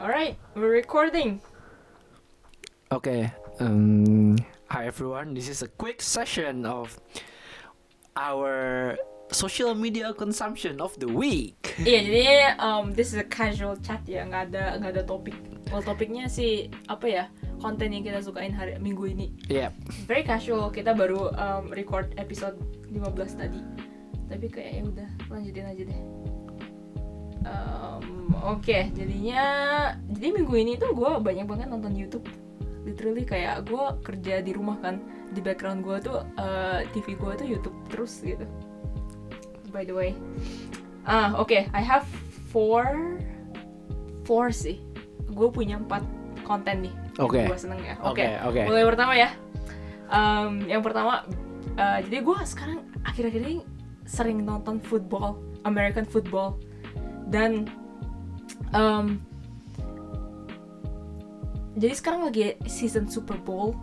Alright, we're recording. Okay. Um, hi everyone. This is a quick session of our social media consumption of the week. Iya, jadi um, this is a casual chat ya, nggak ada nggak ada topik. Well, topiknya sih apa ya? Konten yang kita sukain hari minggu ini. Yep. Very casual. Kita baru um, record episode 15 tadi. Tapi kayak ya udah lanjutin aja deh. Um, Oke, jadinya jadi minggu ini tuh gue banyak banget nonton YouTube. Literally kayak gue kerja di rumah kan, di background gue tuh uh, TV gue tuh YouTube terus gitu. By the way, ah oke, I have four, four sih. Gue punya empat konten nih. Oke. Gue seneng ya. Oke. Oke, oke. Mulai pertama ya. Um, yang pertama, uh, jadi gue sekarang akhir-akhir ini sering nonton football, American football, dan um, jadi sekarang lagi season Super Bowl.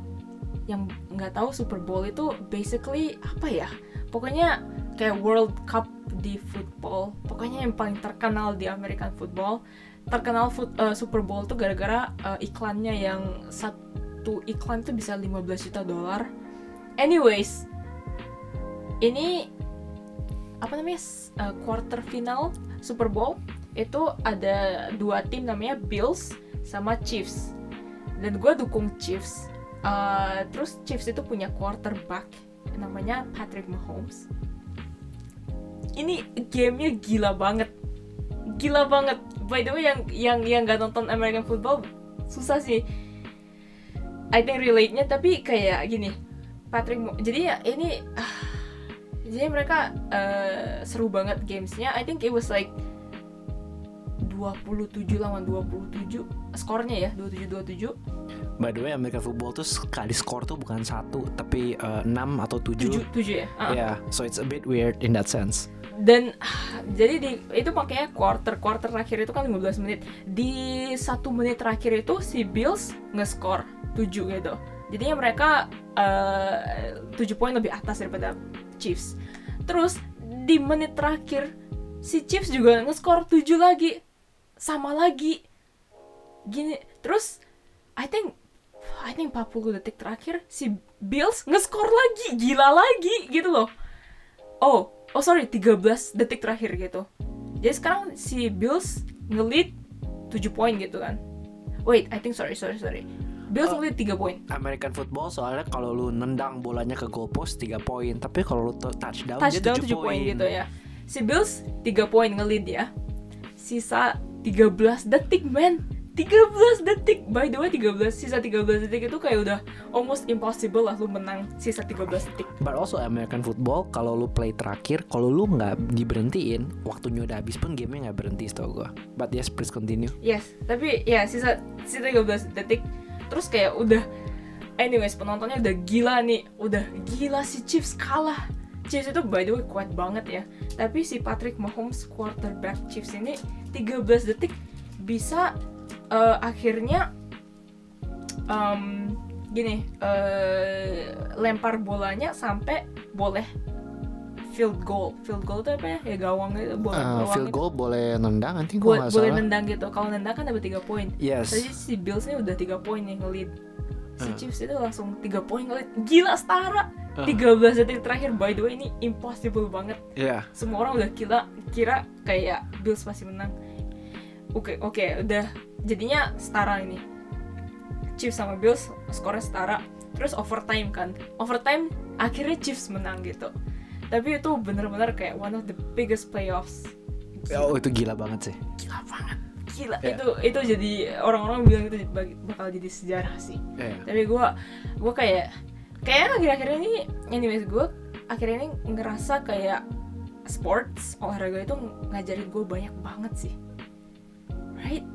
Yang nggak tahu Super Bowl itu basically apa ya? Pokoknya kayak World Cup di football. Pokoknya yang paling terkenal di American football. Terkenal foot, uh, Super Bowl tuh gara-gara uh, iklannya yang satu iklan tuh bisa 15 juta dolar. Anyways, ini apa namanya uh, quarter final Super Bowl itu ada dua tim namanya Bills sama Chiefs. Dan gue dukung Chiefs. Uh, terus Chiefs itu punya quarterback namanya Patrick Mahomes. Ini gamenya gila banget. Gila banget. By the way yang yang yang gak nonton American football susah sih. I think relate-nya tapi kayak gini. Patrick Mo- jadi ya ini ah, jadi mereka eh, seru banget gamesnya I think it was like 27 lawan 27 skornya ya 27 27 By the way, American football tuh sekali skor tuh bukan satu, tapi eh, enam atau tujuh. 7 7 ya Ah. Yeah, so it's a bit weird in that sense. dan jadi di itu makanya quarter quarter terakhir itu kan 15 menit di satu menit terakhir itu si Bills nge-score 7 gitu jadinya mereka eh, 7 poin lebih atas daripada Chiefs terus di menit terakhir si Chiefs juga nge-score 7 lagi. Sama lagi. Gini terus I think I think 40 detik terakhir si Bills nge-score lagi. Gila lagi gitu loh. Oh oh sorry 13 detik terakhir gitu. Jadi sekarang si Bills nge-lead 7 poin gitu kan. Wait I think sorry sorry sorry Bills Oh. nge-lead 3 poin. American football soalnya kalau lu nendang bolanya ke goalpost 3 poin, tapi kalau lu touchdown, touchdown dia 7 7 poin gitu ya. Si Bills 3 poin nge-lead ya. Sisa 13 detik man 13 detik. By the way 13 sisa 13 detik itu kayak udah almost impossible lah lu menang sisa 13 detik. But also American football kalau lu play terakhir, kalau lu nggak diberhentiin, waktunya udah habis pun gamenya nggak berhenti setahu gua. But yes, please continue. Yes, tapi ya sisa sisa 13 detik terus kayak udah anyways penontonnya udah gila nih, udah gila si Chiefs kalah. Chiefs itu by the way kuat banget ya. Tapi si Patrick Mahomes quarterback Chiefs ini 13 detik bisa eh, akhirnya em, gini eh, lempar bolanya sampai boleh field goal. Field goal itu apa ya? Ya gawang gitu, bola Uh, gawang field gitu. goal boleh nendang nanti gua nggak boleh nendang gitu. Kalau nendang kan dapat 3 poin. Yes. Tadi si Bills nya udah 3 poin nih nge-lead. Si Hmm. Chiefs itu langsung 3 poin nge-lead. Gila setara. Uh. 13 detik terakhir by the way ini impossible banget. Yeah. Semua orang udah kira kira kayak Bills pasti menang. Oke, oke, udah jadinya setara ini. Chiefs sama Bills skornya setara. Terus overtime kan. Overtime akhirnya Chiefs menang gitu. Tapi itu bener-bener kayak one of the biggest playoffs. Oh itu gila banget sih. gila banget gila Ya. itu itu jadi orang-orang bilang itu bak- bakal jadi sejarah sih Yeah. tapi gue gue kayak kayak akhir-akhir ini anyways gue akhir ini ngerasa kayak sports olahraga itu ngajarin gue banyak banget sih right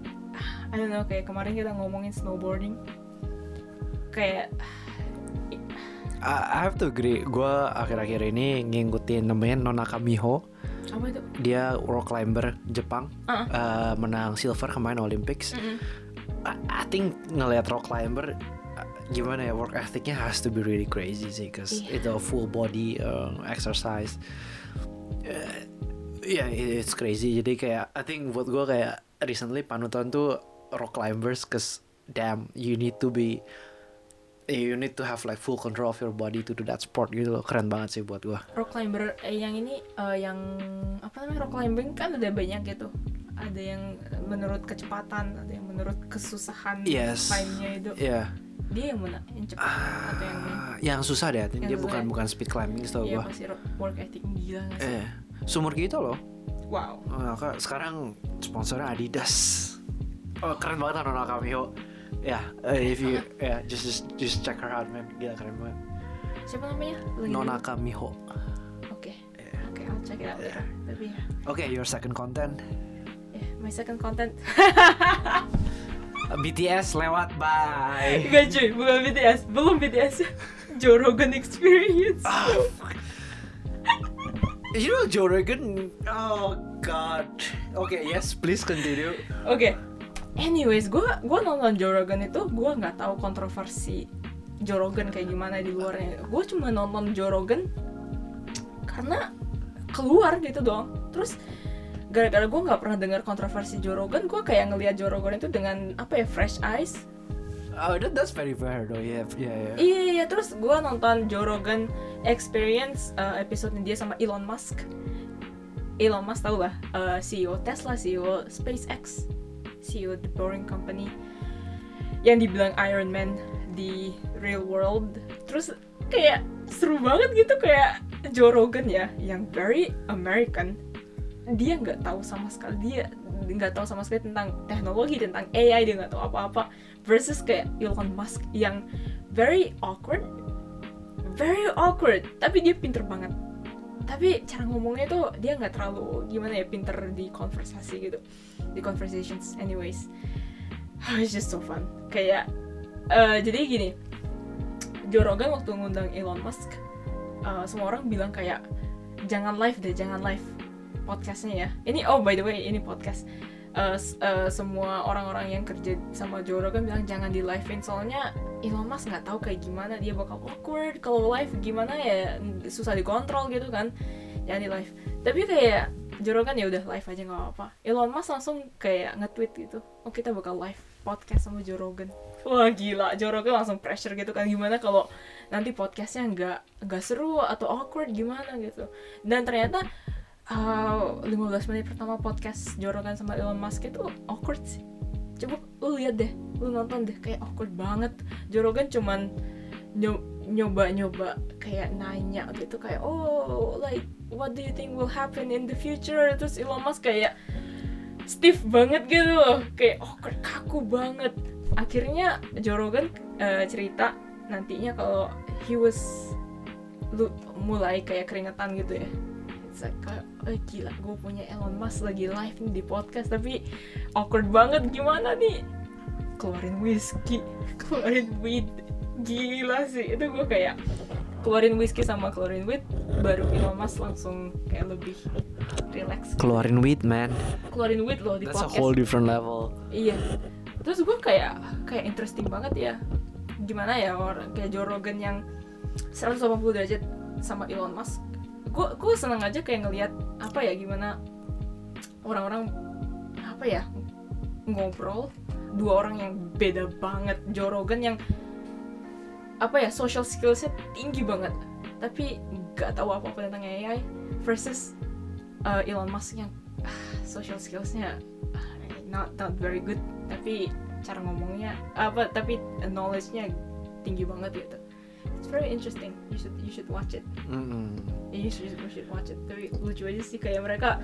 I don't know kayak kemarin kita ngomongin snowboarding kayak I have to agree. Gue akhir-akhir ini ngikutin namanya Nonaka Miho. apa itu Dia rock climber Jepang. Ah. Uh, menang silver kemarin Olympics. Mm-mm. I, I think ngelihat rock climber uh, gimana ya work ethicnya has to be really crazy sih, cause Iya. itu full body uh, exercise. Uh, yeah, it- it's crazy. Jadi kayak I think buat gue kayak recently panutan tuh rock climbers cause damn you need to be you need to have like full control of your body to do that sport gitu loh. Keren banget sih buat gua. Rock climber eh, yang ini eh, yang apa namanya rock climbing kan ada banyak gitu. Ada yang menurut kecepatan ada yang menurut kesusahan Yes. climb-nya itu. Iya dia yang mana yang cepat atau yang yang susah deh Yang dia susah bukan ya? bukan speed climbing setahu iya gua. pasti work ethic gila nggak sih? Eh sumur kita loh. Wow. Oh, Kak, sekarang sponsornya Adidas. Oh, keren banget Nona Kamiho. Ya, eh, if you ya just, just just check her out man. Gila keren banget. siapa namanya Lagi Nona dulu. Kamiho. oke Yeah. oke I'll check it out later tapi ya Oke, your second content. yeah, my second content BTS lewat bye. Gak cuy, bukan BTS, belum BTS Joe Rogan Experience Ah, You know Joe Rogan? Oh God. Oke, yes, please continue. Oke, anyways, gue gua nonton Joe Rogan itu gue nggak tahu kontroversi Joe Rogan kayak gimana di luarnya. Gue cuma nonton Joe Rogan karena keluar gitu doang. Terus gara-gara gue nggak pernah dengar kontroversi Joe Rogan, gue kayak ngelihat Joe Rogan itu dengan apa ya fresh eyes. Oh, that, that's very fair though. Yeah, yeah, yeah. Iya iya terus gue nonton Joe Rogan Experience uh, episode dia sama Elon Musk. Elon Musk tau lah uh, CEO Tesla, CEO SpaceX, CEO The Boring Company yang dibilang Iron Man di real world. Terus kayak seru banget gitu kayak Joe Rogan ya yang very American. Dia nggak tahu sama sekali dia nggak tahu sama sekali tentang teknologi tentang AI dia nggak tahu apa-apa versus kayak Elon Musk yang very awkward very awkward tapi dia pinter banget tapi cara ngomongnya tuh dia nggak terlalu gimana ya pinter di konversasi gitu di conversations anyways. It's just so fun. Kayak eh, jadi gini. Joe Rogan waktu ngundang Elon Musk eh, semua orang bilang kayak jangan live deh jangan live podcastnya ya. Ini oh by the way ini podcast. S- eh, semua orang-orang yang kerja sama Joe Rogan bilang jangan di livein. Soalnya Elon Musk nggak tahu kayak gimana dia bakal awkward kalau live gimana ya susah dikontrol gitu kan jangan di live. Tapi kayak Joe Rogan ya udah live aja nggak apa-apa. Elon Musk langsung kayak nge-tweet gitu oh kita bakal live podcast sama Joe Rogan. Wah gila. Joe Rogan langsung pressure gitu kan gimana kalau nanti podcastnya nggak nggak seru atau awkward gimana? gitu. Dan ternyata uh, 15 menit pertama podcast Joe Rogan sama Elon Musk itu awkward sih. Coba lu lihat deh lu nonton deh kayak awkward banget. Joe Rogan cuman nyo- nyoba-nyoba kayak nanya gitu kayak oh like what do you think will happen in the future? Terus Elon Musk kayak stiff banget gitu loh kayak awkward kaku banget. Akhirnya Joe Rogan eh, cerita nantinya kalau he was lu mulai kayak keringetan gitu ya. Kayak, eh gila gue punya Elon Musk lagi live nih di podcast tapi awkward banget gimana nih? Keluarin whiskey keluarin weed gila sih itu gue kayak keluarin whiskey sama keluarin weed baru Elon Musk langsung kayak lebih relax Keluarin weed man. keluarin weed loh di That's a podcast whole different level. Iya. Terus gue kayak kayak interesting banget ya. Gimana ya orang kayak Joe Rogan yang 180 derajat sama Elon Musk. Gue gue seneng aja kayak ngelihat apa ya gimana orang-orang apa ya ngobrol dua orang yang beda banget Joe Rogan yang apa ya social skillsnya tinggi banget. Tapi nggak tahu apa apa tentang AI versus uh, Elon Musk yang ah, social skillsnya ah, not not very good. Tapi cara ngomongnya apa tapi knowledge-nya tinggi banget gitu. It's very interesting. You should you should watch it. Mm-mm. you should, you should watch it. Tapi lucu aja sih kayak mereka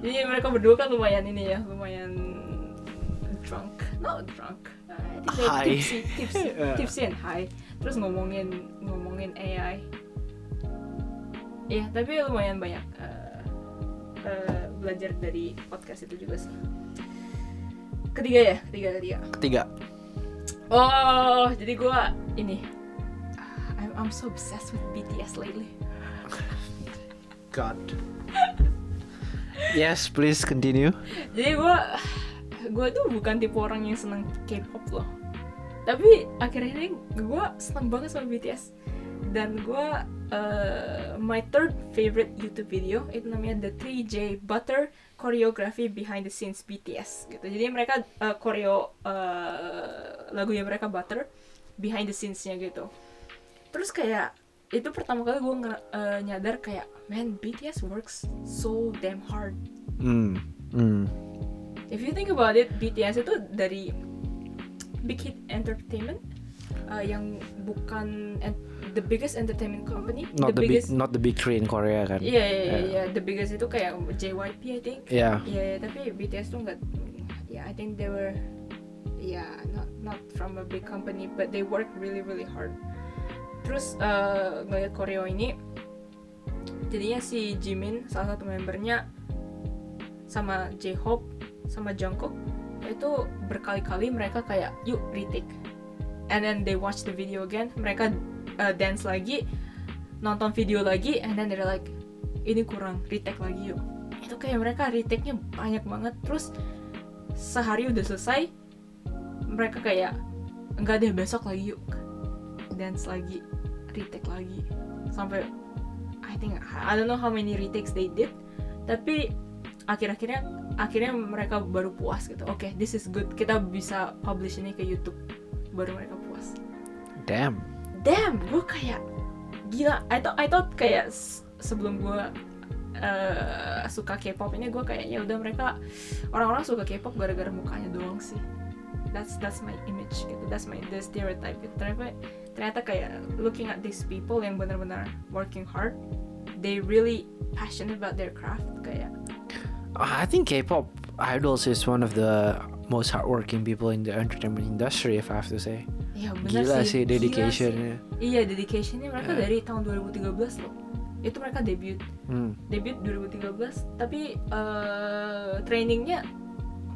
jadi mereka berdua kan lumayan ini ya lumayan drunk. Not drunk. Uh, I think tipsy tipsy tipsy and high terus ngomongin ngomongin AI Iya, tapi lumayan banyak uh, uh, belajar dari podcast itu juga sih. Ketiga ya, ketiga ketiga. Ketiga. Oh, jadi gua ini, I'm, I'm so obsessed with BTS lately. God. yes, please continue. Jadi gua, gua tuh bukan tipe orang yang seneng K-pop loh. Tapi ini gua seneng banget sama BTS. Dan gua uh, my third favorite YouTube video itu namanya The 3J Butter choreography behind the scenes BTS gitu. Jadi mereka uh, koreo uh, lagunya mereka Butter behind the scenes-nya gitu. Terus kayak itu pertama kali gue uh, nyadar kayak man BTS works so damn hard. Hmm. Hmm. If you think about it, BTS itu dari Big Hit Entertainment uh, yang bukan the biggest entertainment company, Not the, biggest big, not the big three in Korea kan? Iya iya iya iya. the biggest itu kayak JYP I think. Yeah. Iya yeah, tapi BTS tuh nggak, ya yeah, I think they were, yeah, not not from a big company but they work really really hard. Terus uh, ngeliat koreo ini, jadinya si Jimin salah satu membernya sama J-Hope sama Jungkook itu berkali-kali mereka kayak yuk retake. And then they watch the video again. Mereka uh, dance lagi nonton video lagi and then they're like ini kurang retake lagi yuk. Itu kayak mereka retake-nya banyak banget. Terus sehari udah selesai mereka kayak enggak deh besok lagi yuk. Dance lagi retake lagi. Sampai I think I don't know how many retakes they did tapi akhir-akhirnya akhirnya mereka baru puas gitu. Oke okay, this is good. Kita bisa publish ini ke YouTube. Baru mereka puas. Damn. Damn gue kayak gila. I thought I thought kayak sebelum gue uh, suka K-pop ini gue kayaknya udah mereka orang-orang suka K-pop gara-gara mukanya doang sih. That's that's my image gitu. That's my the stereotype gitu. Ternyata ternyata kayak looking at these people yang benar-benar working hard they really passionate about their craft kayak I think K-pop idols is one of the most hardworking people in the entertainment industry, if I have to say. Iya benar Gila sih, sih dedicationnya. Iya dedicationnya mereka Yeah. dari tahun 2013 loh. Itu mereka debut, Hmm. debut 2013. Tapi eh, trainingnya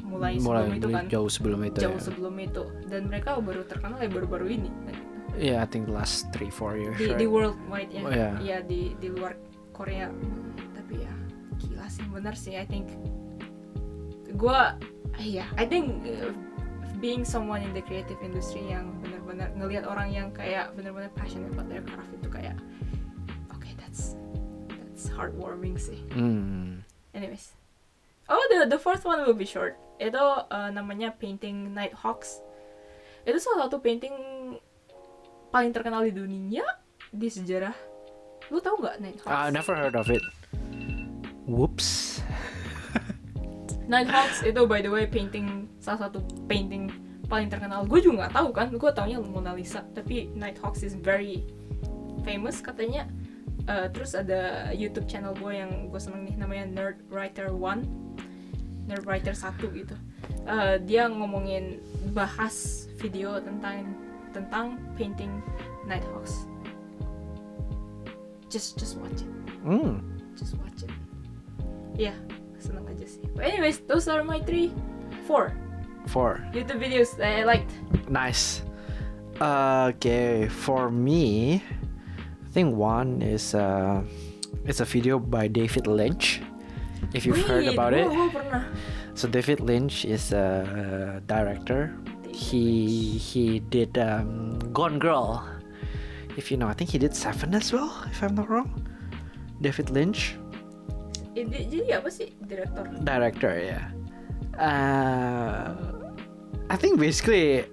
mulai, Mulai sebelum itu kan, jauh sebelum itu. jauh ya. sebelum itu. Dan mereka baru terkenal ya baru-baru ini. Yeah, I think last three four years. Di, right? di worldwide ya, Oh, iya. Iya, di di luar Korea. Tapi ya gila sih benar sih. I think gua iya I think uh, being someone in the creative industry yang benar-benar ngelihat orang yang kayak benar-benar passionate about their craft itu kayak okay that's that's heartwarming sih Hmm. anyways oh the the fourth one will be short itu uh, namanya painting Nighthawks itu salah satu painting paling terkenal di dunia di sejarah lu tahu nggak Nighthawks I never heard of it. Whoops. Nighthawks itu by the way painting salah satu painting paling terkenal. Gue juga nggak tahu kan, gue taunya Mona Lisa. Tapi Nighthawks is very famous katanya. Eh, terus ada YouTube channel gue yang gue seneng nih namanya Nerd Writer One, Nerd Writer satu gitu. Eh, dia ngomongin bahas video tentang tentang painting Nighthawks. Just just watch it, Hmm. just watch it. Iya, seneng aja sih. But anyways, those are my three, four Four. YouTube videos that I liked. Nice. Okay, for me, I think one is uh, it's a video by David Lynch. If you've heard about it, gua pernah. so David Lynch is a director. He he did um, Gone Girl. If you know, I think he did Seven as well. If I'm not wrong, David Lynch. Eh, di- jadi apa sih direktor? director yeah uh i think basically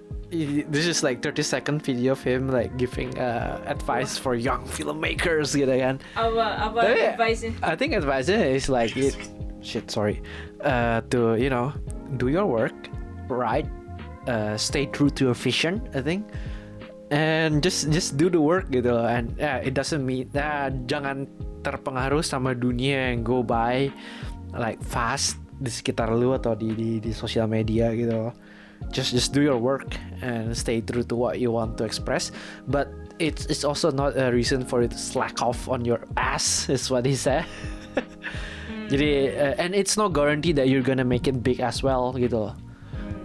this is like 30 second video of him like giving uh, advice for young filmmakers gitu kan. Apa apa Tapi- advice-nya? i think advice is like it shit sorry. Uh to you know do your work right uh stay true to your vision i think. And just just do the work gitu and yeah, it doesn't mean uh, jangan terpengaruh sama dunia yang go by like fast di sekitar lu atau di di, di sosial media gitu. Just just do your work and stay true to what you want to express. But it's it's also not a reason for you to slack off on your ass is what he said. Jadi uh, and it's no guarantee that you're gonna make it big as well gitu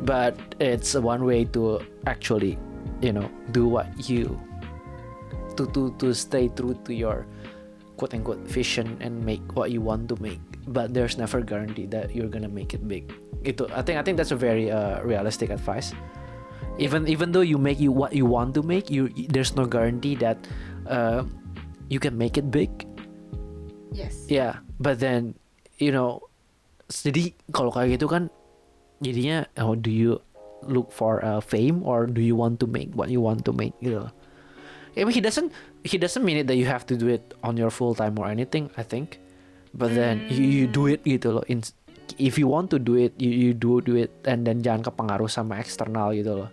but it's one way to actually you know do what you to to to stay true to your quote unquote vision and make what you want to make. But there's never guarantee that you're gonna make it big. Itu I think I think that's a very uh, realistic advice. Even even though you make you what you want to make you there's no guarantee that uh, you can make it big. Yes. yeah. But then you know jadi kalau kayak gitu kan jadinya oh do you look for uh, fame or do you want to make what you want to make gitu. loh. I mean, he doesn't he doesn't mean it that you have to do it on your full time or anything I think. But then you, you do it gitu loh. In, if you want to do it you, you do do it and then jangan kepengaruh sama eksternal gitu loh.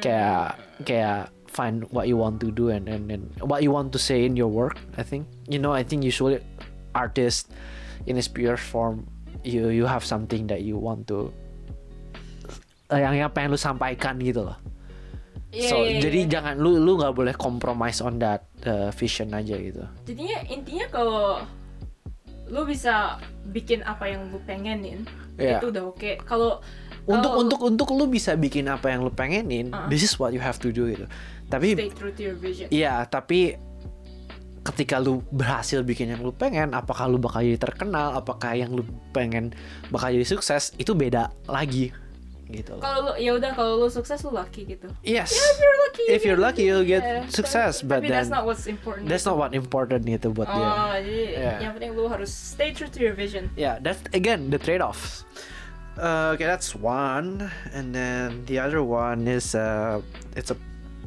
Kayak kayak find what you want to do and and, and what you want to say in your work I think. You know I think usually artists in its pure form you you have something that you want to eh, yang yang pengen lu sampaikan gitu loh Iya, so iya, iya. jadi jangan lu lu nggak boleh compromise on that uh, vision aja gitu jadinya intinya kalau lu bisa bikin apa yang lu pengenin Iya. itu udah oke kalau untuk kalau untuk untuk lu bisa bikin apa yang lu pengenin Uh-uh. this is what you have to do gitu tapi stay true to your vision Iya, tapi ketika lu berhasil bikin yang lu pengen, apakah lu bakal jadi terkenal, apakah yang lu pengen bakal jadi sukses, itu beda lagi gitu loh. kalau lu ya udah kalau lu sukses lu lucky gitu Yes. if you're lucky If you're lucky, you'll get Yeah, success, tapi, but tapi that's then not what's important that's not what important gitu buat dia. oh jadi Yeah. yang penting lu harus stay true to your vision Yeah, that's again the trade-offs. Uh, okay, that's one, and then the other one is uh, it's a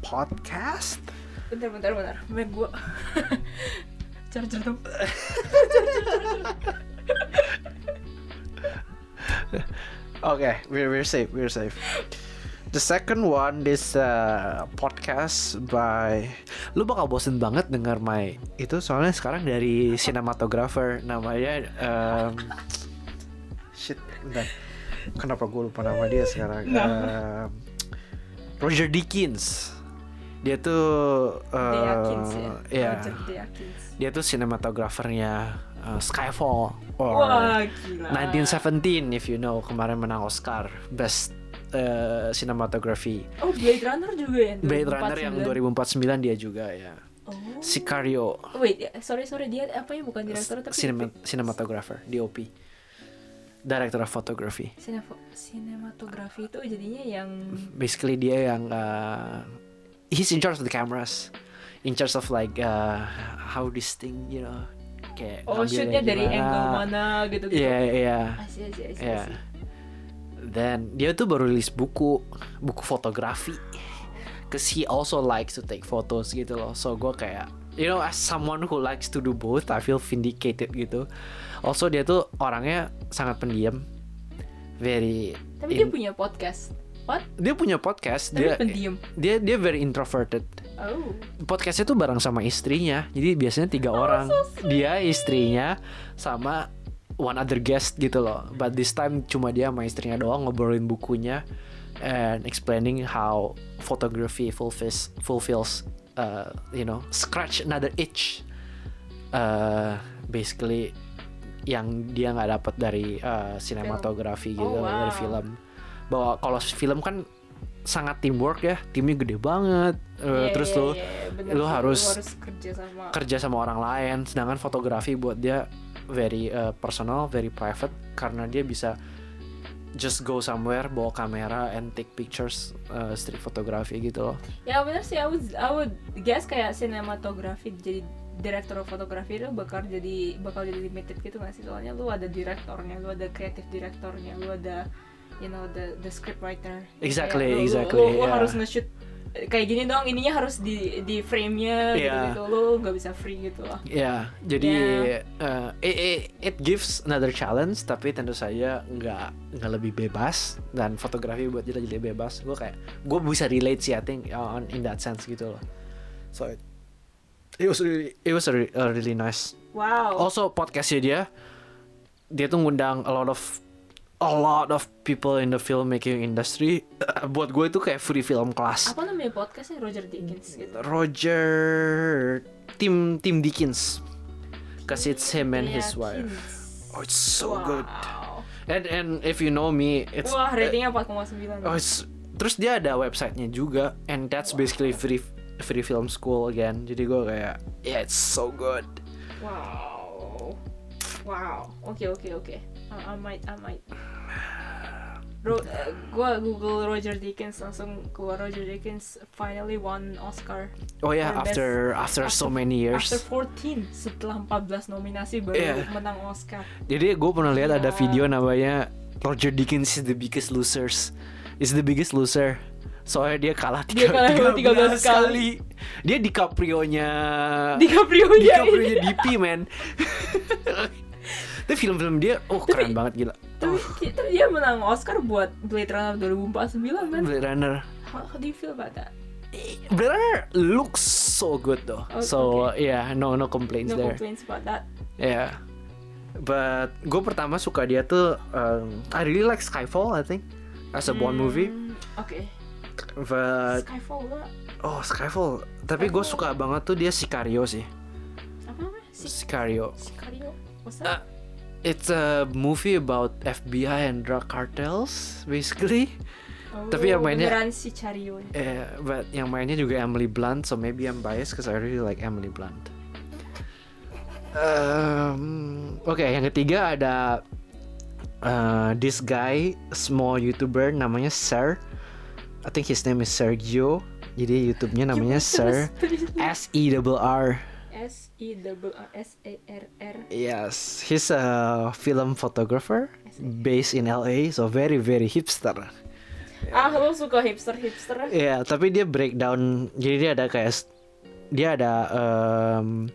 podcast. bentar bentar bentar Mac gua charger dong Okay, we're we're safe. We're safe. The second one is uh, podcast by lu bakal bosen banget denger my itu soalnya sekarang dari cinematographer namanya um, shit bentar. kenapa gue lupa nama dia sekarang Um, Roger Deakins dia tuh uh, ya iya. Roger Deakins dia tuh sinematografernya uh, Skyfall. Or wah gila. 1917 if you know kemarin menang Oscar best uh, cinematography oh Blade Runner juga ya Blade Runner yang 2049. 2049 dia juga ya. Oh. Sicario. Wait ya, sorry sorry dia apa ya? Bukan direktur tapi cinema, cinematographer DOP director of photography. Cinefo- sinematografi itu jadinya yang basically dia yang uh, he's in charge of the cameras. In charge of like uh, how this thing you know kayak oh shootnya dari angle mana gitu gitu iya iya Asyik, asyik, asyik, Iya. Dan dia tuh baru rilis buku, buku fotografi. Cause he also likes to take photos gitu loh. So gue kayak, you know, as someone who likes to do both, I feel vindicated gitu. Also dia tuh orangnya sangat pendiam, very. tapi dia in- punya podcast what dia punya podcast. tapi Dia pendiam dia dia very introverted. Oh Podcastnya tuh bareng sama istrinya. Jadi biasanya tiga Oh, orang. Dia istrinya sama one other guest gitu loh. But this time cuma dia sama istrinya doang ngobrolin bukunya and explaining how photography fulfills fulfills uh, you know scratch another itch. Uh, basically yang dia nggak dapat dari uh, sinematografi gitu Oh, dari wow. film. Bahwa kalau film kan sangat teamwork ya, timnya gede banget. Uh, Iya, terus iya, lo iya, bener lu sih, harus- kerja sama kerja sama orang lain. Sedangkan fotografi buat dia very uh, personal very private. Karena dia bisa just go somewhere bawa kamera and take pictures uh, street photography gitu loh. Ya bener sih. I would, I would guess kayak sinematografi jadi direktur fotografi itu bakal jadi bakal jadi limited gitu nggak sih? Soalnya lu ada direktornya lu ada kreatif direktornya lu ada you know the the script writer. Exactly, Kayak lu- lu- exactly, lu, lu yeah. harus nge-shoot kayak gini dong ininya harus di di frame-nya gitu, Yeah. gitu. Lu nggak bisa free gitu lah. Ya jadi uh, it, it, it gives another challenge tapi tentu saja nggak nggak lebih bebas. Dan fotografi buat dia jadi bebas gue kayak gue bisa relate sih I think on in that sense gitu loh. So it, it was really, it was a, a really nice. Wow. Also podcastnya dia dia tuh ngundang a lot of a lot of people in the filmmaking industry buat gue itu kayak free film class apa namanya podcastnya Roger Deakins gitu Roger Tim Tim Dickens cause it's him and his wife oh it's so good Wow. and and if you know me it's Wah, ratingnya 4,9. oh it's terus dia ada websitenya juga and that's basically free free film school again jadi gue kayak yeah it's so good Wow. Wow. Oke, oke, oke. I, I might, I might. Ro gua Google Roger Deakins langsung keluar Roger Deakins finally won Oscar. Oh ya, For best- after after so many years. After 14 setelah 14 nominasi baru Iya. menang Oscar. Jadi gue pernah lihat ada Iya. video namanya Roger Deakins is the biggest losers. Is the biggest loser. Soalnya dia kalah Dia tiga- kalah 13 13 kali. Dia DiCaprio-nya DiCaprio ya. DiCaprio-nya DP man. Tapi film-film dia oh keren Tapi- banget gila. Tapi kita dia menang Oscar buat Blade Runner 2049 kan. Blade Runner. How, how do you feel about that? Blade Runner looks so good though. Oh, so yeah, no no complaints No there. complaints about that. Yeah. But gue pertama suka dia tuh um, I really like Skyfall I think as a Bond movie. Hmm, Oke. But Skyfall gua oh Skyfall, tapi gue suka banget tuh dia Sicario sih. apa namanya? Si Sicario. Sicario. What's that? It's a movie about FBI and drug cartels basically. tapi yang Oh, mainnya- si Cario. Eh, but yang mainnya juga Emily Blunt, so maybe I'm biased because I really like Emily Blunt. Um, Oke, yang ketiga ada uh, this guy, small YouTuber namanya Sir. I think his name is Sergio. Jadi YouTube-nya namanya Sir S E R R. S E double R S A R R. Yes, he's a film photographer based in LA, so very very hipster. Ah, lo suka hipster hipster? Iya, tapi dia breakdown. Jadi dia ada kayak dia ada em,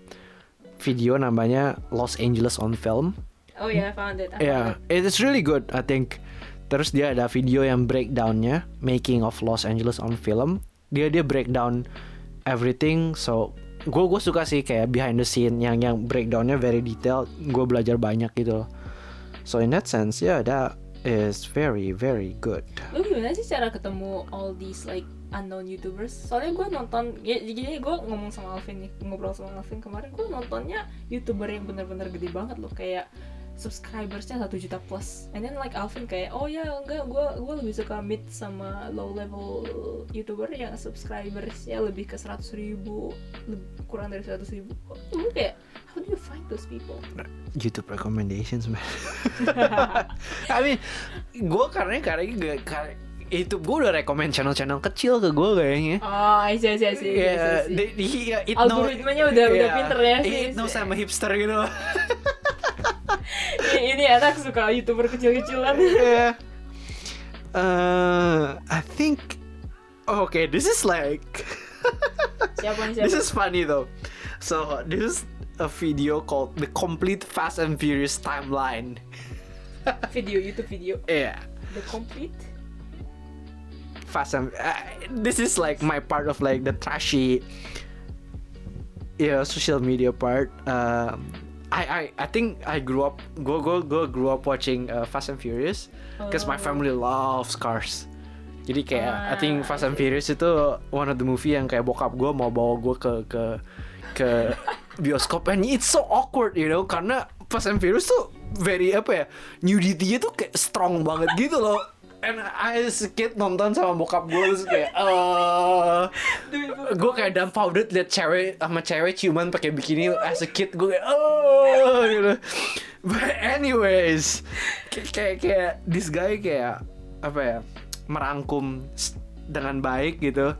video namanya Los Angeles on Film. Oh yeah, I found it. I found it. it's really good, I think. Terus dia ada video yang breakdownnya Making of Los Angeles on Film. Dia dia breakdown everything. So gue gue suka sih kayak behind the scene yang yang breakdownnya very detailed. Gue belajar banyak gitu. loh. So in that sense, yeah, that is very very good. Lu gimana sih cara ketemu all these like unknown YouTubers? Soalnya gue nonton, ya, jadi gue ngomong sama Alvin nih, ngobrol sama Alvin kemarin, gue nontonnya YouTuber yang bener-bener gede banget loh, kayak subscribersnya satu juta plus. And then like Alvin kayak, oh ya enggak, gue gue lebih suka meet sama low level YouTuber yang subscribersnya lebih ke seratus ribu, leb- kurang dari seratus ribu. Gue kayak, how do you find those people? YouTube recommendations man. I mean, gue karena karena gak karena YouTube gue udah rekomend channel-channel kecil ke gue kayaknya. Oh, I see, I see, I see, I see, I Yeah, see. they- he- it Algoritmanya udah- udah yeah, pinter ya sih. It knows sama hipster gitu. ini, anak suka YouTuber kecil-kecilan. yeah. Uh, I think. Okay, this is like. Siapa nih siapa? this is funny though. So this is a video called the complete Fast and Furious timeline. video YouTube video Yeah. the complete Fast and uh, this is like my part of like the trashy, you know, social media part. Um, I, I I think I grew up go go go grew up watching uh, Fast and Furious because my Oh. family loves cars. Jadi kayak I think Ah, Fast and Furious itu one of the movie yang kayak bokap gue mau bawa gue ke ke ke bioskop and it's so awkward you know karena Fast and Furious tuh very apa ya nudity-nya tuh kayak strong banget gitu loh. And I kid nonton sama bokap gue terus kayak eh gue kayak dumbfounded liat cewek sama cewek ciuman pakai bikini as a kid gue kayak oh gitu. But anyways kayak kayak, kayak this guy kayak apa ya merangkum dengan baik gitu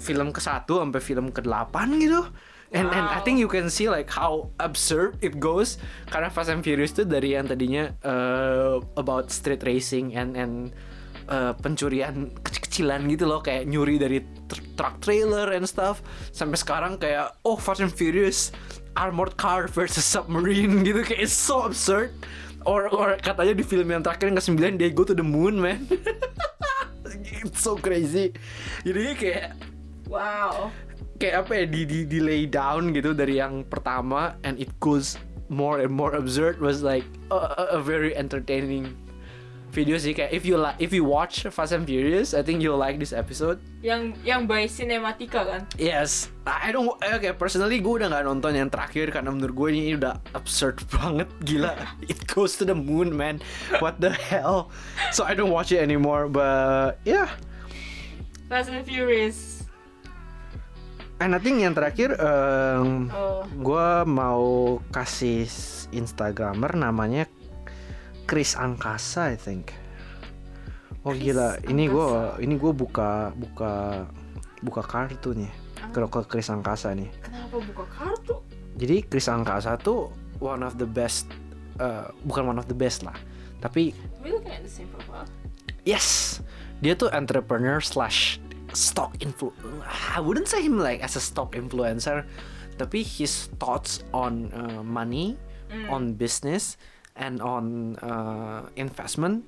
film ke satu sampai film ke delapan gitu. And and I Wow. think you can see like how absurd it goes. Karena Fast and Furious itu dari yang tadinya uh, about street racing and and uh, pencurian kecil-kecilan gitu loh. Kayak nyuri dari tr- truck trailer and stuff. Sampai sekarang kayak oh Fast and Furious armored car versus submarine gitu. Kayak it's so absurd. Or or katanya di film yang terakhir yang ke-9 they go to the moon man. It's so crazy. Jadi kayak wow kayak apa ya di, di di lay down gitu dari yang pertama and it goes more and more absurd was like a, a, a very entertaining video sih. Kayak if you like if you watch Fast and Furious I think you'll like this episode. Yang yang by Cinematica kan? Yes. I don't oke personally gue udah nggak nonton yang terakhir karena menurut gue ini udah absurd banget. Gila. It goes to the moon man. What the hell? So I don't watch it anymore but yeah. Fast and Furious and I think yang terakhir um, oh gue mau kasih instagramer namanya Chris Angkasa I think Oh Chris gila, ini gue ini gue buka buka buka kartu nih. Ah. Kalau ke Chris Angkasa nih. Kenapa buka kartu? Jadi Chris Angkasa tuh one of the best, eh, bukan one of the best lah. Tapi We looking at the same profile. yes, dia tuh entrepreneur slash stock influ. I wouldn't say him like as a stock influencer, tapi his thoughts on uh, money, Mm. on business, and on uh, investment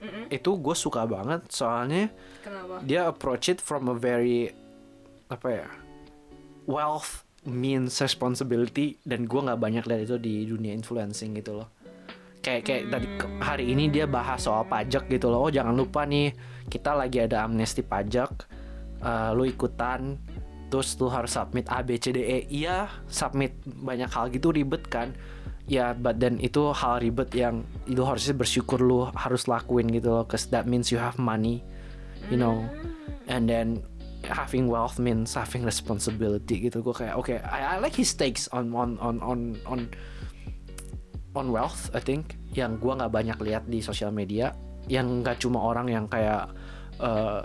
Mm-mm. itu gue suka banget soalnya Kenapa? dia approach it from a very apa ya wealth means responsibility dan gue nggak banyak lihat itu di dunia influencing gitu loh kayak kayak tadi ke- hari ini dia bahas soal pajak gitu loh. Oh jangan lupa nih kita lagi ada amnesti pajak. Eh, lu ikutan terus lu harus submit A B C D E. Iya submit banyak hal gitu ribet kan? Ya but then itu hal ribet yang lu harusnya bersyukur lu harus lakuin gitu loh cause that means you have money you know? And then having wealth means having responsibility gitu. Gue kayak oke I, I like his takes on on on on on on wealth I think yang gua nggak banyak lihat di sosial media yang nggak cuma orang yang kayak eh,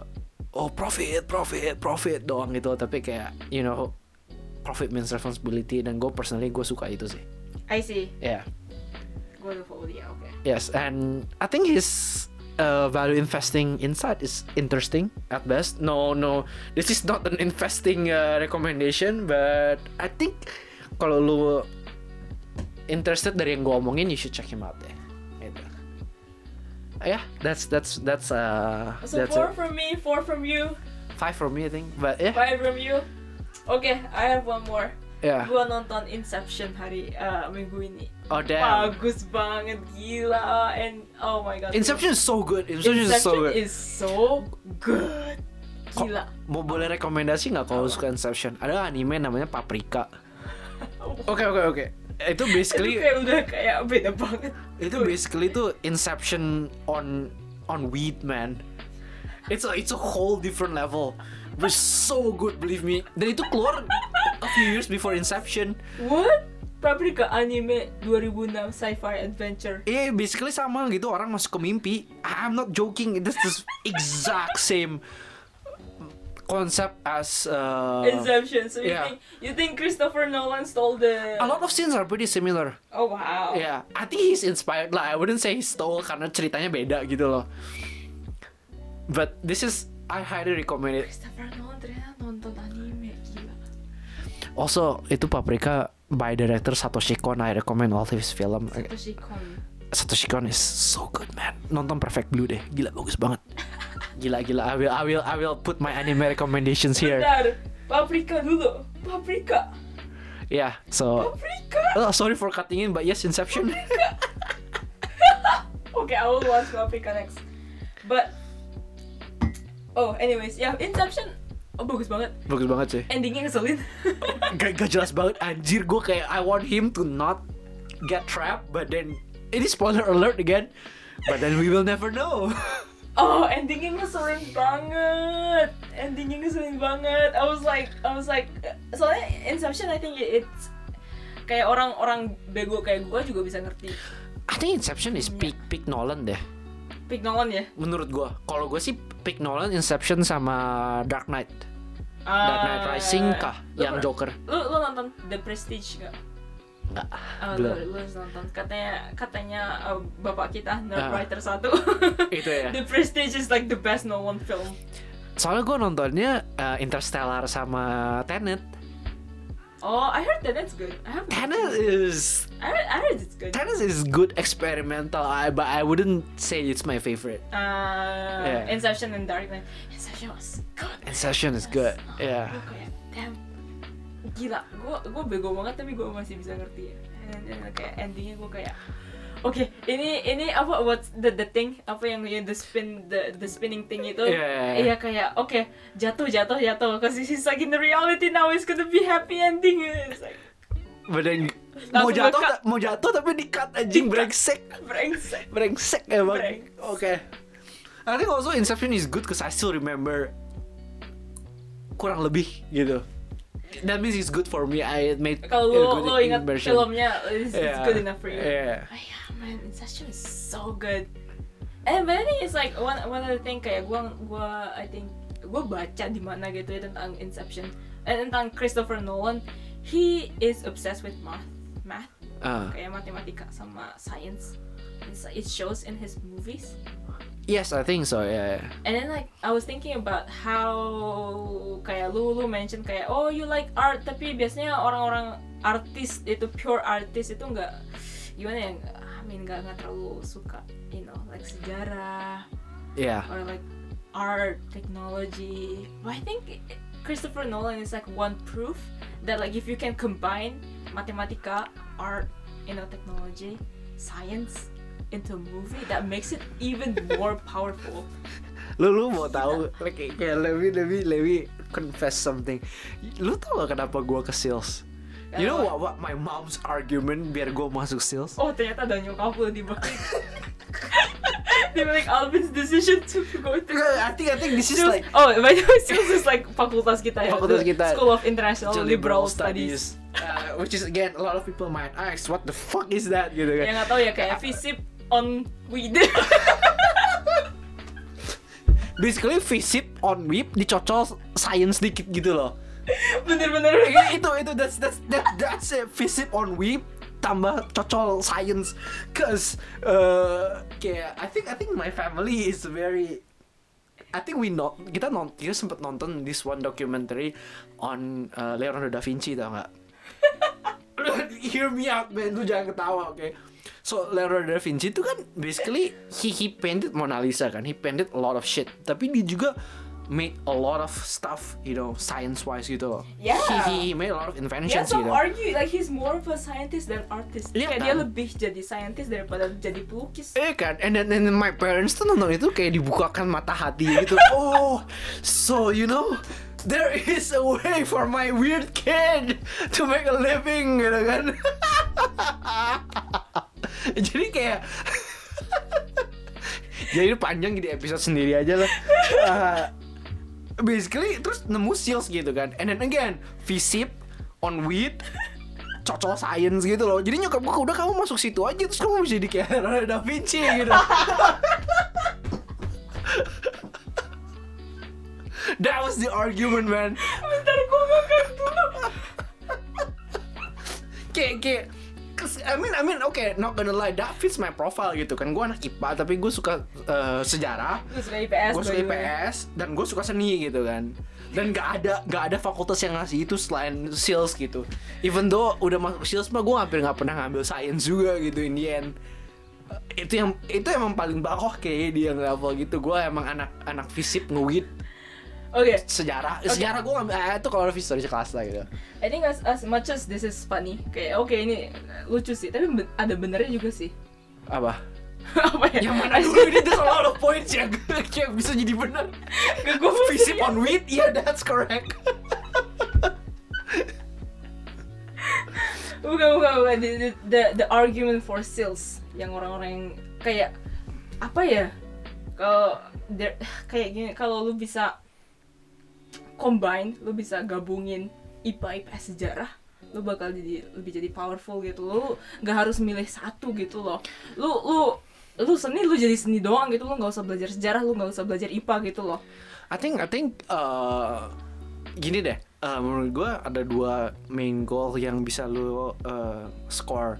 oh profit profit profit doang gitu tapi kayak you know profit means responsibility dan gue personally gue suka itu sih I see. yeah Gue udah follow dia, oke. Yes, and I think his uh, value investing insight is interesting at best. No, no, this is not an investing uh, recommendation, but I think kalau lu interested dari yang gue omongin, you should check him out deh. Gitu. Yeah, that's that's that's uh So that's four a, from me, four from you, five from me I think, but yeah, five from you. Oke, I have one more. yeah. Gua nonton Inception hari uh, minggu ini. Oh damn, Bagus banget, gila, and oh my god. Inception is so good. Inception, is so Inception good. is so good. Gila. Mau boleh rekomendasi nggak kalau Apa? suka Inception? Ada anime namanya Paprika. Oke oke oke. Itu Itu basically kayak udah kayak beda banget. itu basically tuh Inception on on weed man. It's a it's a whole different level. But so good believe me. Dan itu keluar a few years before Inception. What? Paprika anime 2006 sci-fi adventure. Eh basically sama gitu orang masuk ke mimpi. I'm not joking. It's the exact same concept as uh, Inception. So you yeah. think you think Christopher Nolan stole the? a lot of scenes are pretty similar. Oh wow. Yeah, I think he's inspired lah. I wouldn't say he stole karena ceritanya beda gitu loh. But this is I highly recommend it. Christopher Nolan ternyata nonton anime gila. Also itu Paprika by director Satoshi Kon. I recommend all his film. Satoshi Kon. Satoshi Kon is so good man. Nonton Perfect Blue deh. Gila bagus banget. Gila gila. I will I will I will put my anime recommendations here. Bentar, Paprika dulu. Paprika. Yeah. So Paprika. oh, sorry for cutting in, but yes Inception. Okay, I will watch Paprika next. But Oh, anyways, ya Inception oh, bagus banget. bagus banget sih. Endingnya ngeselin. gak, gak jelas banget anjir gue kayak I want him to not get trapped but then ini spoiler alert again but then we will never know oh, endingnya ngeselin banget. Endingnya ngeselin banget. I was like, I was like, soalnya Inception I think it's kayak orang-orang bego kayak gue juga bisa ngerti. I think Inception is peak peak Nolan deh Pick Nolan ya. menurut gue kalau gue sih peak Nolan Inception sama Dark Knight Dark Knight Ah, Rising kah lu yang Joker Lu, lu nonton The Prestige gak? Nggak, Oh, lu, belum lu harus nonton. Katanya katanya uh, bapak kita nerd Ah. writer satu. itu ya The Prestige is like the best Nolan film. soalnya gue nontonnya uh, Interstellar sama Tenet Oh, I heard that's good. I haven't. Tenet is I heard, I heard it's good. Tenet is good experimental I, but I wouldn't say it's my favorite Uh, Yeah. Inception and Dark Knight. Inception was good. Inception is good yeah Gue kayak damn gila. Gue gue bego banget tapi gue masih bisa ngerti. And then kayak endingnya gue kayak Oke, ini ini apa what's the the thing apa yang the spin the the spinning thing itu? Iya, iya, iya. Iya kayak oke jatuh jatuh jatuh. Cause he's like in the reality now it's gonna be happy ending. It's like then mau jatuh mau jatuh tapi di cut anjing brengsek brengsek. brengsek emang. Oke. I think also Inception is good because I still remember kurang lebih gitu. That means it's good for me. I made Kalau good lu ingat impression. filmnya, it's, it's Yeah. good enough for you. Yeah. Oh, yeah, man, Inception is so good. And but I think it's like one one other thing kayak gua gua I think gua baca di mana gitu ya tentang Inception eh, tentang Christopher Nolan. He is obsessed with math, math Ah. kayak matematika sama science. It's, it shows in his movies. Yes, I think so. Yeah. yeah. And then like I was thinking about how kayak lu lu mention kayak oh you like art tapi biasanya orang-orang artis itu pure artis itu nggak gimana ya I mean nggak nggak terlalu suka you know like sejarah Yeah. or like art technology but I think Christopher Nolan is like one proof that like if you can combine matematika art you know technology science into a movie that makes it even more powerful Lu lu mau tahu like, kayak Lewi Lewi Lewi confess something. Lu tau gak kenapa gua ke sales? You know what, what my mom's argument biar gua masuk sales? oh ternyata ada nyokap lu di balik di balik Alvin's decision to go to I think I think this is Sales- like oh by the way sales is like fakultas kita ya Fakultas kita. School of International to Liberal, Studies, Uh, which is again a lot of people might ask what the fuck is that gitu kan. yang nggak tahu ya kayak FISIP on weed Basically FISIP on whip dicocol science dikit gitu loh. bener-bener Ya, itu itu that's that's that, that's it FISIP on whip tambah cocol science cause uh, kayak I think I think my family is very I think we not kita non kita sempet nonton this one documentary on uh, Leonardo da Vinci tau nggak? Hear me out man, lu jangan ketawa oke? So Leonardo da Vinci itu kan basically he he painted Mona Lisa kan, he painted a lot of shit. Tapi dia juga made a lot of stuff, you know, science wise gitu loh. Yeah. He, he made a lot of Yeah, inventions some gitu. argue like he's more of a scientist than artist. Iya kayak dia kan? lebih jadi scientist daripada jadi pelukis. Eh kan, and then, and then my parents tuh nonton itu kayak dibukakan mata hati gitu. oh, so you know, there is a way for my weird kid to make a living gitu kan. Jadi kayak Jadi panjang di episode sendiri aja lah. Uh, basically terus nemu seals gitu kan. And then again, visip on weed cocok science gitu loh. Jadi nyokap gue udah kamu masuk situ aja terus kamu bisa jadi kayak Leonardo da Vinci gitu. That was the argument man. Bentar gua makan dulu. kayak kayak I mean, I mean, okay, not gonna lie, that fits my profile gitu kan. Gue anak IPA, tapi gue suka uh, sejarah, Lu suka IPS gue suka. IPS, dan gue suka seni gitu kan. Dan gak ada gak ada fakultas yang ngasih itu selain sales gitu. Even though udah masuk sales mah gue hampir nggak pernah ngambil science juga gitu in the end. Uh, Itu yang itu emang paling bakoh kayak dia level gitu. Gue emang anak anak fisip ngewit Oke, sejarah. Sejarah gue ngambil eh, itu kalau history sekelas lah gitu. I think as, as much as this is funny, kayak oke ini lucu sih, tapi ben- ada benernya juga sih. Apa? Apa ya? Yang mana dulu ini there's a lot of points yang kayak bisa jadi benar. Gak gue Visip on wheat, yeah that's correct. bukan bukan bukan the, the, the, argument for sales yang orang-orang yang kayak apa ya kalau kayak gini kalau lu bisa combine lu bisa gabungin IPA IPS sejarah lu bakal jadi lebih jadi powerful gitu lu nggak harus milih satu gitu loh lu lu lu seni lu jadi seni doang gitu lu nggak usah belajar sejarah lu nggak usah belajar IPA gitu loh I think I think uh, gini deh. uh, menurut gue ada dua main goal yang bisa lu uh, score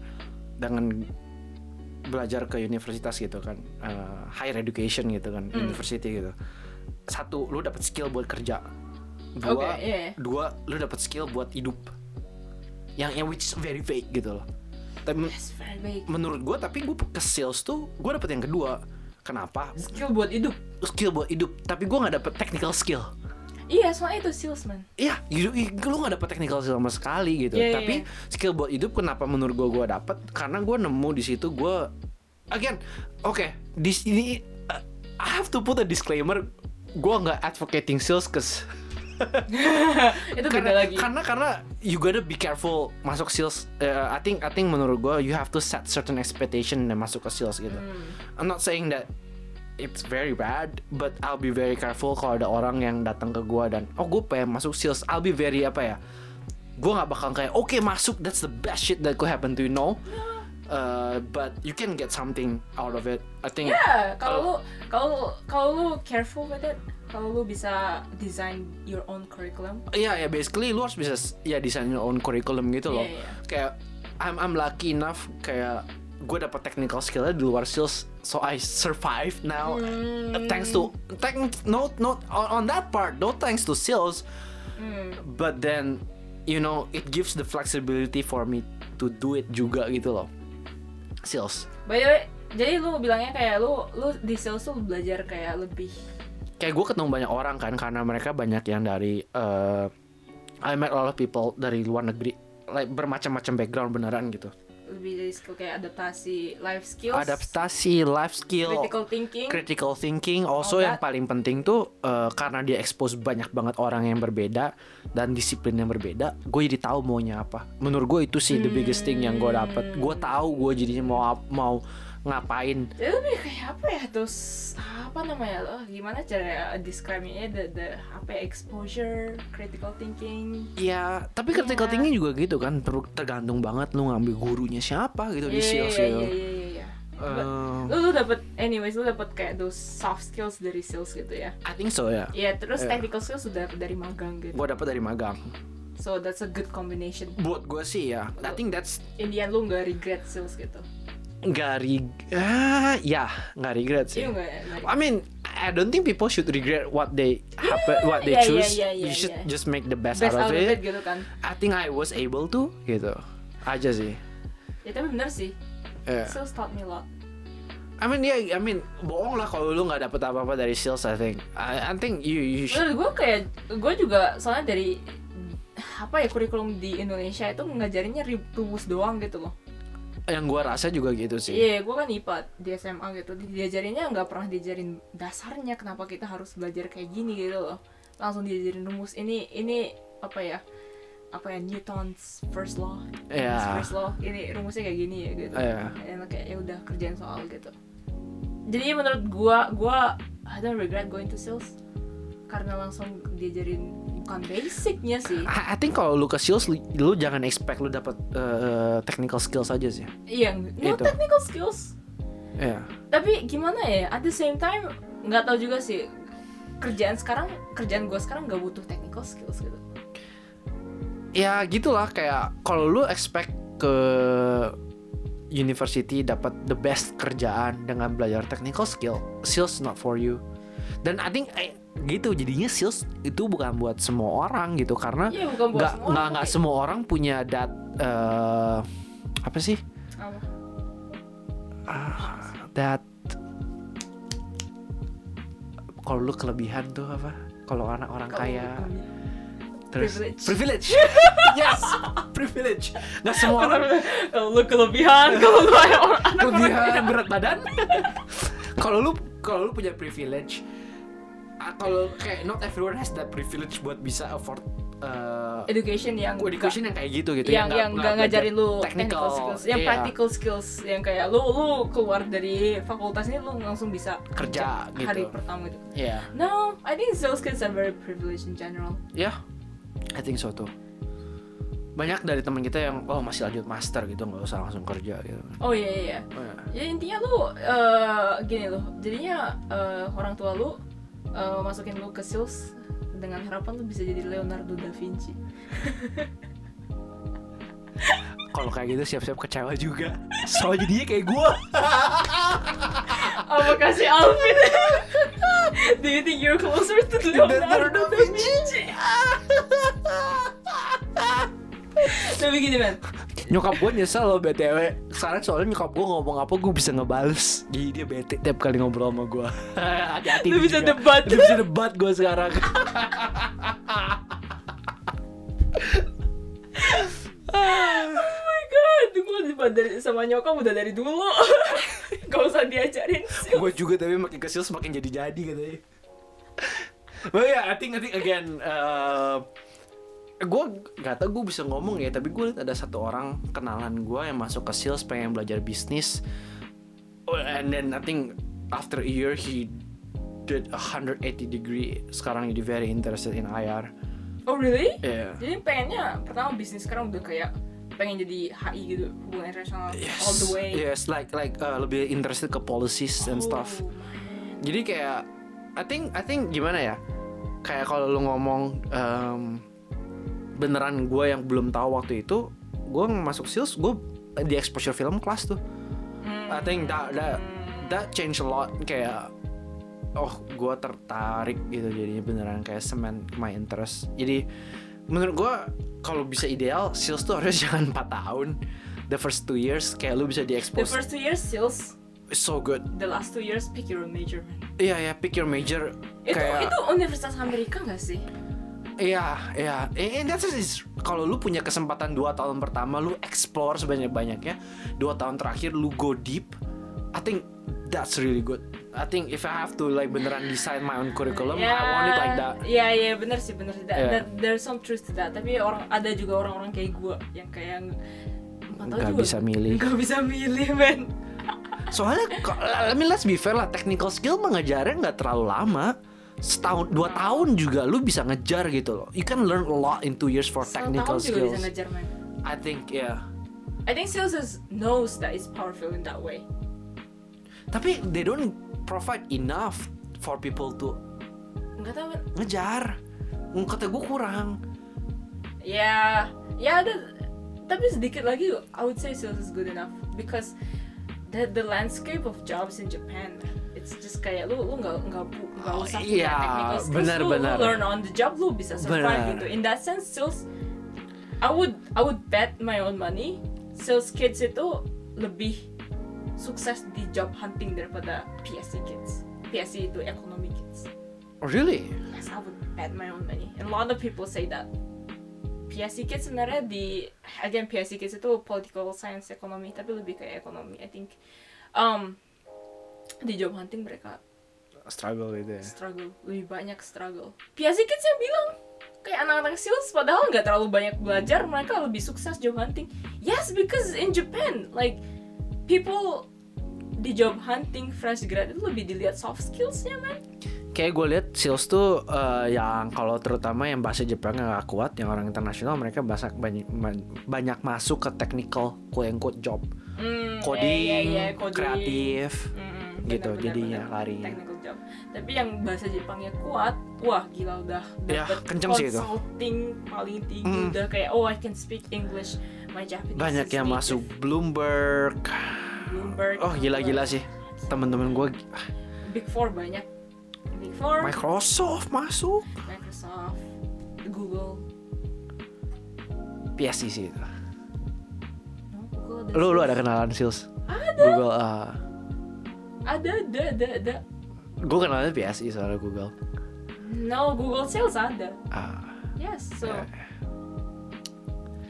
dengan belajar ke universitas gitu kan, uh, higher education gitu kan, Hmm. university gitu. Satu, lu dapat skill buat kerja. Dua, Oke, iya. dua, lu dapat skill buat hidup. Yang yang which is very vague gitu loh. Tapi Yes, very menurut gue, tapi gue ke sales tuh, gue dapet yang kedua. Kenapa? Skill buat hidup. Skill buat hidup, tapi gue nggak dapet technical skill. Iya, soalnya itu salesman. Iya, you, you- lu gak dapet technical skill sama sekali gitu. Iya, Tapi skill buat hidup kenapa menurut gua gua dapet? Karena gua nemu di situ gua again, oke, di sini uh, I have to put a disclaimer, gua nggak advocating sales cause itu beda karena, lagi. karena karena you gotta be careful masuk sales. Uh, I think I think menurut gua you have to set certain expectation dan masuk ke sales gitu. Hmm. I'm not saying that it's very bad, but I'll be very careful kalau ada orang yang datang ke gua dan oh gue pengen masuk sales, I'll be very apa ya? Gue nggak bakal kayak oke masuk that's the best shit that could happen to you no. Uh, but you can get something out of it I think Ya, kalau Oh. lu kalau kalau lu careful with it, kalau lu bisa design your own curriculum. Iya ya basically lu harus bisa ya design your own curriculum gitu loh. Iya, iya. Kayak I'm I'm lucky enough kayak gue dapat technical skillnya di luar sales so I survive now Hmm. thanks to thanks no no on, on that part no thanks to sales Hmm. but then you know it gives the flexibility for me to do it juga gitu loh sales By the way, jadi lu bilangnya kayak lu lu di sales tuh belajar kayak lebih kayak gue ketemu banyak orang kan karena mereka banyak yang dari eh I met a lot of people dari luar negeri. Like bermacam-macam background beneran gitu lebih dari skill kayak adaptasi life skills, adaptasi life skill critical thinking. critical thinking. Also yang paling penting tuh eh, karena dia expose banyak banget orang yang berbeda dan disiplin yang berbeda gue jadi tahu maunya apa. Menurut gue itu sih the biggest thing yang gue dapet. Gue tahu gue jadinya mau mau ngapain? Jadi lebih kayak apa ya? Terus apa namanya? Loh gimana cara describe-nya? The, the apa ya, exposure critical thinking. Ya tapi critical Iya. thinking juga gitu kan. Tergantung banget lu ngambil gurunya siapa gitu di Iya, sales iya, gitu. iya, iya, iya, iya. Eh, lu lu dapet anyways lu dapet kayak those soft skills dari sales gitu ya? I think so ya. Iya terus Iya. technical skills sudah dari magang gitu? Gue dapet dari magang. So that's a good combination. Buat gue sih ya. I think that's in the end lu nggak regret sales gitu nggak rig ah ya nggak regret sih iya I mean, I don't think people should regret what they happen, what they yeah, yeah, choose. yeah, yeah, you should yeah. just make the best, best out, of it. gitu kan I think I was able to, gitu. Aja sih. ya tapi bener sih Yeah. sales taught me a lot I mean, yeah, I mean, bohong lah kalau lu nggak dapet apa-apa dari sales. I think, I, I think you, you should. menurut gue kayak gue juga soalnya dari apa ya kurikulum di Indonesia itu ngajarinnya ri- rumus doang gitu loh Yang gua rasa juga gitu sih. Iya, gue kan IPA di SMA gitu. Di- Diajarinnya nggak pernah diajarin dasarnya kenapa kita harus belajar kayak gini gitu loh. Langsung diajarin rumus ini ini apa ya? Apa ya Newton's first law? Newton's Iya. First law. Ini rumusnya kayak gini ya gitu. Iya. Dan kayak ya udah kerjain soal gitu. Jadi menurut gua gua I don't regret going to sales karena langsung diajarin bukan basicnya sih. I, I think kalau lu ke sales, lu, lu jangan expect lu dapet uh, technical skills aja sih. Iya, no Itu. technical skills. Iya. tapi gimana ya at the same time nggak tahu juga sih kerjaan sekarang kerjaan gue sekarang nggak butuh technical skills gitu ya gitulah kayak kalau lu expect ke university dapat the best kerjaan dengan belajar technical skill sales not for you dan I think eh, gitu jadinya sales itu bukan buat semua orang gitu karena iya nggak semua nggak orang, nggak tapi- semua orang punya dat eh, apa sih? Apa? Ah, that kalau lu kelebihan tuh apa? Kalau anak orang Kalau kaya. kelebihan. terus Privilege. privilege. Yes privilege. Nggak semua orang kalau lu kelebihan kalau lu anak orang kelebihan berat badan. Kalau lu kalau lu punya privilege kalau kayak not everyone has that privilege buat bisa afford uh, education yang education yang kayak gitu gitu yang yang nggak ngajarin lu technical. skills yang iya, practical skills yang kayak lu lu keluar dari fakultas ini lu langsung bisa Kerja, gitu. hari pertama gitu. Iya. No I think sales kids are very privileged in general. Ya I think so tuh banyak dari teman kita yang oh masih lanjut master gitu nggak usah langsung kerja gitu. Oh iya iya. Oh, ya. Ya intinya lu eh, gini loh, jadinya eh, orang tua lu eh, masukin lu ke sales dengan harapan lu bisa jadi Leonardo da Vinci. kalau kayak gitu siap-siap kecewa juga soalnya jadinya kayak gua Apa kasih Alvin? Do you think you're closer to Leonardo da Vinci? Tapi gini man, nyokap gue nyesel loh btw sekarang soalnya nyokap gue ngomong apa gue bisa ngebales. Jadi dia bete tiap kali ngobrol sama gue hati-hati Lu bisa juga. debat. Lu bisa debat gue sekarang. Oh my god, gue dari sama nyokap udah dari dulu. Gak usah diajarin. Gue juga tapi makin kecil semakin jadi-jadi katanya. But yeah, I think I think again uh, gue gak tau gue bisa ngomong ya tapi gue liat ada satu orang kenalan gue yang masuk ke sales pengen belajar bisnis. Oh, and then I think after a year he did a 180 degree. Sekarang jadi very interested in IR Oh really? yeah. Jadi pengennya pertama bisnis sekarang udah kayak pengen jadi HI gitu hubungan internasional all the way. Yes like like uh, lebih interested ke policies and stuff. Oh, jadi kayak I think I think gimana ya? Kayak kalau lu ngomong em, beneran gue yang belum tahu waktu itu gue masuk sales gue di exposure film class tuh. I think that that that change a lot. Kayak oh gue tertarik gitu jadinya beneran kayak cement my interest. Jadi menurut gue kalau bisa ideal sales tuh harus jangan 4 tahun. The first two years kayak lu bisa di the expose. first two years sales. So good. The last two years pick your major man. Iya ya pick your major. Itu kayak itu Universitas Amerika nggak sih Iya, iya. And that's is kalau lu punya kesempatan dua tahun pertama lu explore sebanyak-banyaknya, dua tahun terakhir lu go deep. I think that's really good. I think if I have to like beneran design my own curriculum, I want it like that. Iya iya bener sih bener sih. That, Yeah. that- there's some truth to that. Tapi orang ada juga orang-orang kayak gue yang kayak Nggak juga bisa milih. Gak bisa milih men. Soalnya, I mean let's be fair lah, technical skill mengejarnya nggak terlalu lama. Setahun, dua tahun juga lu bisa ngejar gitu loh. You can learn a lot in two years for technical juga skills. bisa ngejar. I think yeah. I think sales is, knows that it's powerful in that way. Tapi they don't provide enough for people to Enggak tahu ngejar. Kata gue kurang. Ya, ya ada tapi sedikit lagi I would say sales is good enough because the the landscape of jobs in Japan it's just kayak lu lu nggak nggak nggak Oh, usah iya, punya technical skills lu, learn on the job lu bisa survive Benar. gitu in that sense sales I would I would bet my own money sales kids itu lebih sukses di job hunting daripada PSC kids PSC itu economy kids Really? Yes, I would bet my own money. And a lot of people say that. PSC Kids sebenarnya di again PSC Kids itu political science ekonomi tapi lebih kayak ekonomi. I think um di job hunting mereka Struggle gitu ya. struggle lebih banyak struggle. PSC Kids yang bilang kayak anak-anak sales padahal nggak terlalu banyak belajar mereka lebih sukses job hunting. Yes, because in Japan like people di job hunting fresh grad itu lebih dilihat soft skillsnya man. Kayak gue lihat sales tuh eh, yang kalau terutama yang bahasa Jepang nggak kuat, yang orang internasional mereka bahasa banyak banyak masuk ke technical quote unquote job, Hmm, coding, iya, iya, coding. kreatif. Mm-mm, gitu, benar, jadinya benar, larinya. technical job. Tapi yang bahasa Jepangnya kuat, wah gila udah Ya, kenceng sih itu. consulting paling tinggi Mm. udah kayak oh I can speak English, my Japanese Banyak yang native. masuk Bloomberg. Bloomberg. Oh gila-gila sih. Temen-temen gue Big Four banyak. Big Four, Microsoft masuk. Microsoft, Google. PSC sih itu. Lu lu ada kenalan sales? Ada. Google ah. Ada, ada, ada, ada. Gue kenalnya PSI soalnya Google. No, Google Sales ada. Ah. Yes, so. Ya.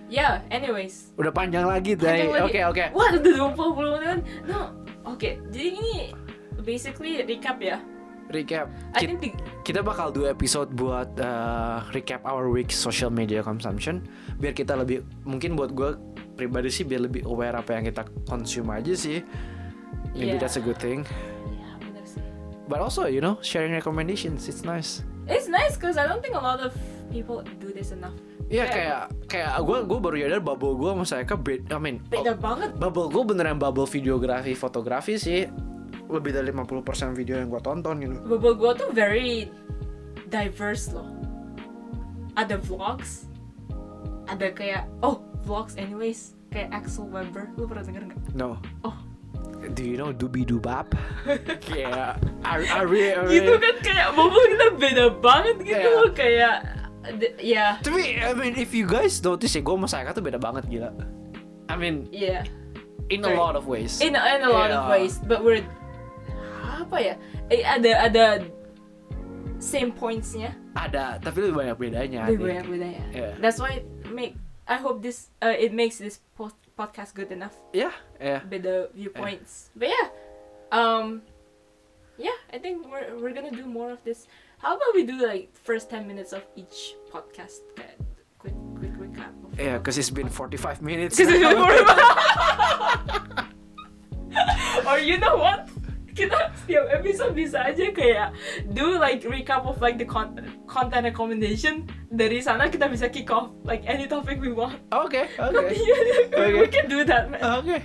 Yeah, anyways. Udah panjang lagi lagi. Oke oke. Wah, udah 20 menit. No, oke. Jadi ini basically recap ya. Recap. I Kit- think kita bakal dua episode buat uh, recap our week social media consumption biar kita lebih mungkin buat gue pribadi sih biar lebih aware apa yang kita consume aja sih maybe Yeah. that's a good thing benar sih. but also you know sharing recommendations it's nice It's nice because I don't think a lot of people do this enough. Iya Kayak- kayak kayak gue gue baru nyadar bubble gue sama saya beda I mean Beda banget. bubble gue beneran bubble videografi fotografi sih lebih dari 50% video yang gue tonton gitu Bubble gua tuh very diverse loh. Ada vlogs, ada kayak oh vlogs anyways kayak Axel Weber. Lu pernah denger nggak? no Oh. Do you know Doobie Doobap kayak I, I really, I Gitu kan kayak bubble kita beda banget gitu Iya. loh kayak ya Tapi I mean if you guys notice ya gue sama Sayaka tuh beda banget gila. I mean ya in a Right. lot of ways. in in a lot of Yeah. ways but we're apa ya eh, ada ada same pointsnya Ada tapi lebih banyak bedanya. Lebih banyak bedanya Yeah. that's why make I hope this uh, it makes this po- podcast good enough Yeah, yeah. ya. the viewpoints but yeah um yeah I think we're we're gonna do more of this how about we do like first 10 minutes of each podcast kayak quick quick recap of Yeah, cause it's been 45 minutes. Because it's been more or you know what? Kita setiap episode bisa aja kayak do like recap of like the content content recommendation dari sana kita bisa kick off like any topic we want Oke, oke. we Okay. can do that man Oke.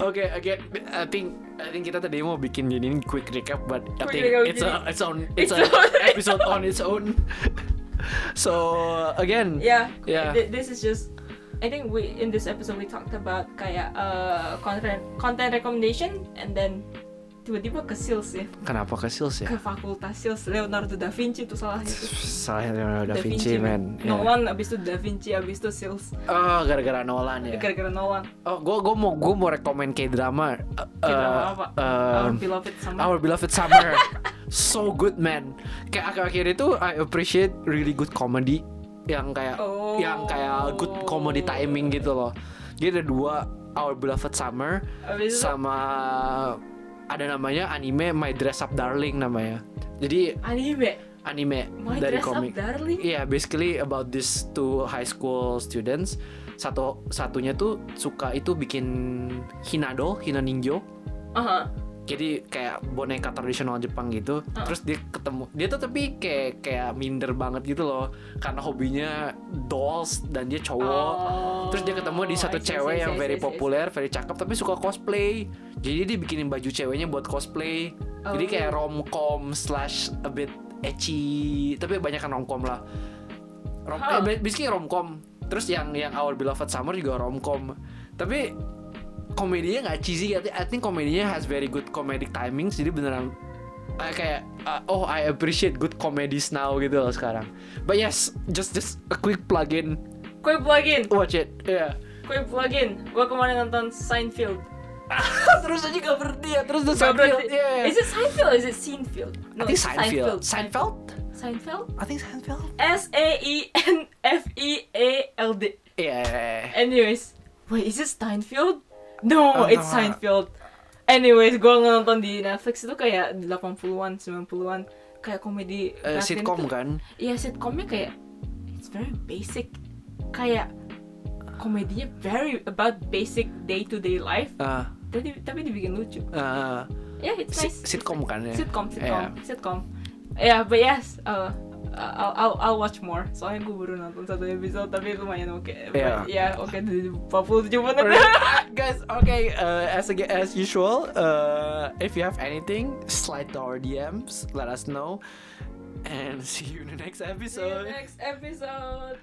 Oke, oke. I think I think kita tadi mau bikin ini quick recap, but I Quick think it's a it's on it's, It's a on- episode on its own. so again, yeah Yeah. th- this is just I think we in this episode we talked about kayak uh, content content recommendation and then tiba-tiba ke sales ya kenapa ke sales ya? ke fakultas sales Leonardo da Vinci itu salah itu Salah Leonardo da Vinci, man. Yeah. Nolan abis itu Da Vinci abis itu sales Oh, gara-gara Nolan ya. gara-gara Nolan Oh, gue gue mau gue mau rekomend K drama. K-drama apa? Our beloved summer Our beloved summer. so good man. Kayak akhir-akhir itu I appreciate really good comedy yang kayak Oh. yang kayak good comedy timing gitu loh. Jadi ada dua Our beloved summer abis itu sama ada namanya anime My Dress Up Darling namanya. Jadi anime anime My dari Dress Up komik. Darling Iya, basically about these two high school students. Satu satunya tuh suka itu bikin Hinado, Hina Ninjo. Aha. Jadi kayak boneka tradisional Jepang gitu. Ah. Terus dia ketemu dia tuh tapi kayak kayak minder banget gitu loh karena hobinya dolls dan dia cowok. Terus dia ketemu di satu Oh, cewek see, yang see, very see, populer, very cakep tapi suka cosplay. Jadi dia bikinin baju ceweknya buat cosplay. Jadi Oh. kayak romcom slash a bit ecchi, tapi banyak kan romcom lah. Rom Huh. eh, basically romcom. Terus yang yang Our Beloved Summer juga romcom. Tapi komedinya nggak cheesy. I think, I think komedinya has very good comedic timings. Jadi beneran uh, kayak uh, oh I appreciate good comedies now gitu loh sekarang. But yes, just just a quick plug-in. Quick plugin, Watch it. Yeah. quick plugin. Gua kemarin nonton Seinfeld. terus aja gak berhenti ya terus the Seinfeld berarti- yeah. Is it Seinfeld is it Seinfeld? I No, think it's Seinfeld Seinfeld Seinfeld? I think Seinfeld S A E N F E A L D. yeah Anyways, wait, is it Steinfeld? No, it's. Seinfeld. Anyways, gue nonton di Netflix itu kayak 80-an, 90-an kayak komedi Latin sitcom tuh- kan Iya, sitcomnya kayak it's very basic. Kayak komedinya very about basic day to day life. Ah, Tapi tapi dibikin lucu. ah, Yeah, it's nice. sitcom kan ya Sitcom, sitcom, Yeah. sitcom. Yeah, but yes, uh, I'll, I'll, I'll watch more. Soalnya gue baru nonton satu episode, tapi lumayan oke. Yeah. Ya, oke, di 47 menit. Guys okay uh, as ag- as usual uh, if you have anything slide to our DMs let us know and see you in the next See you episode next episode.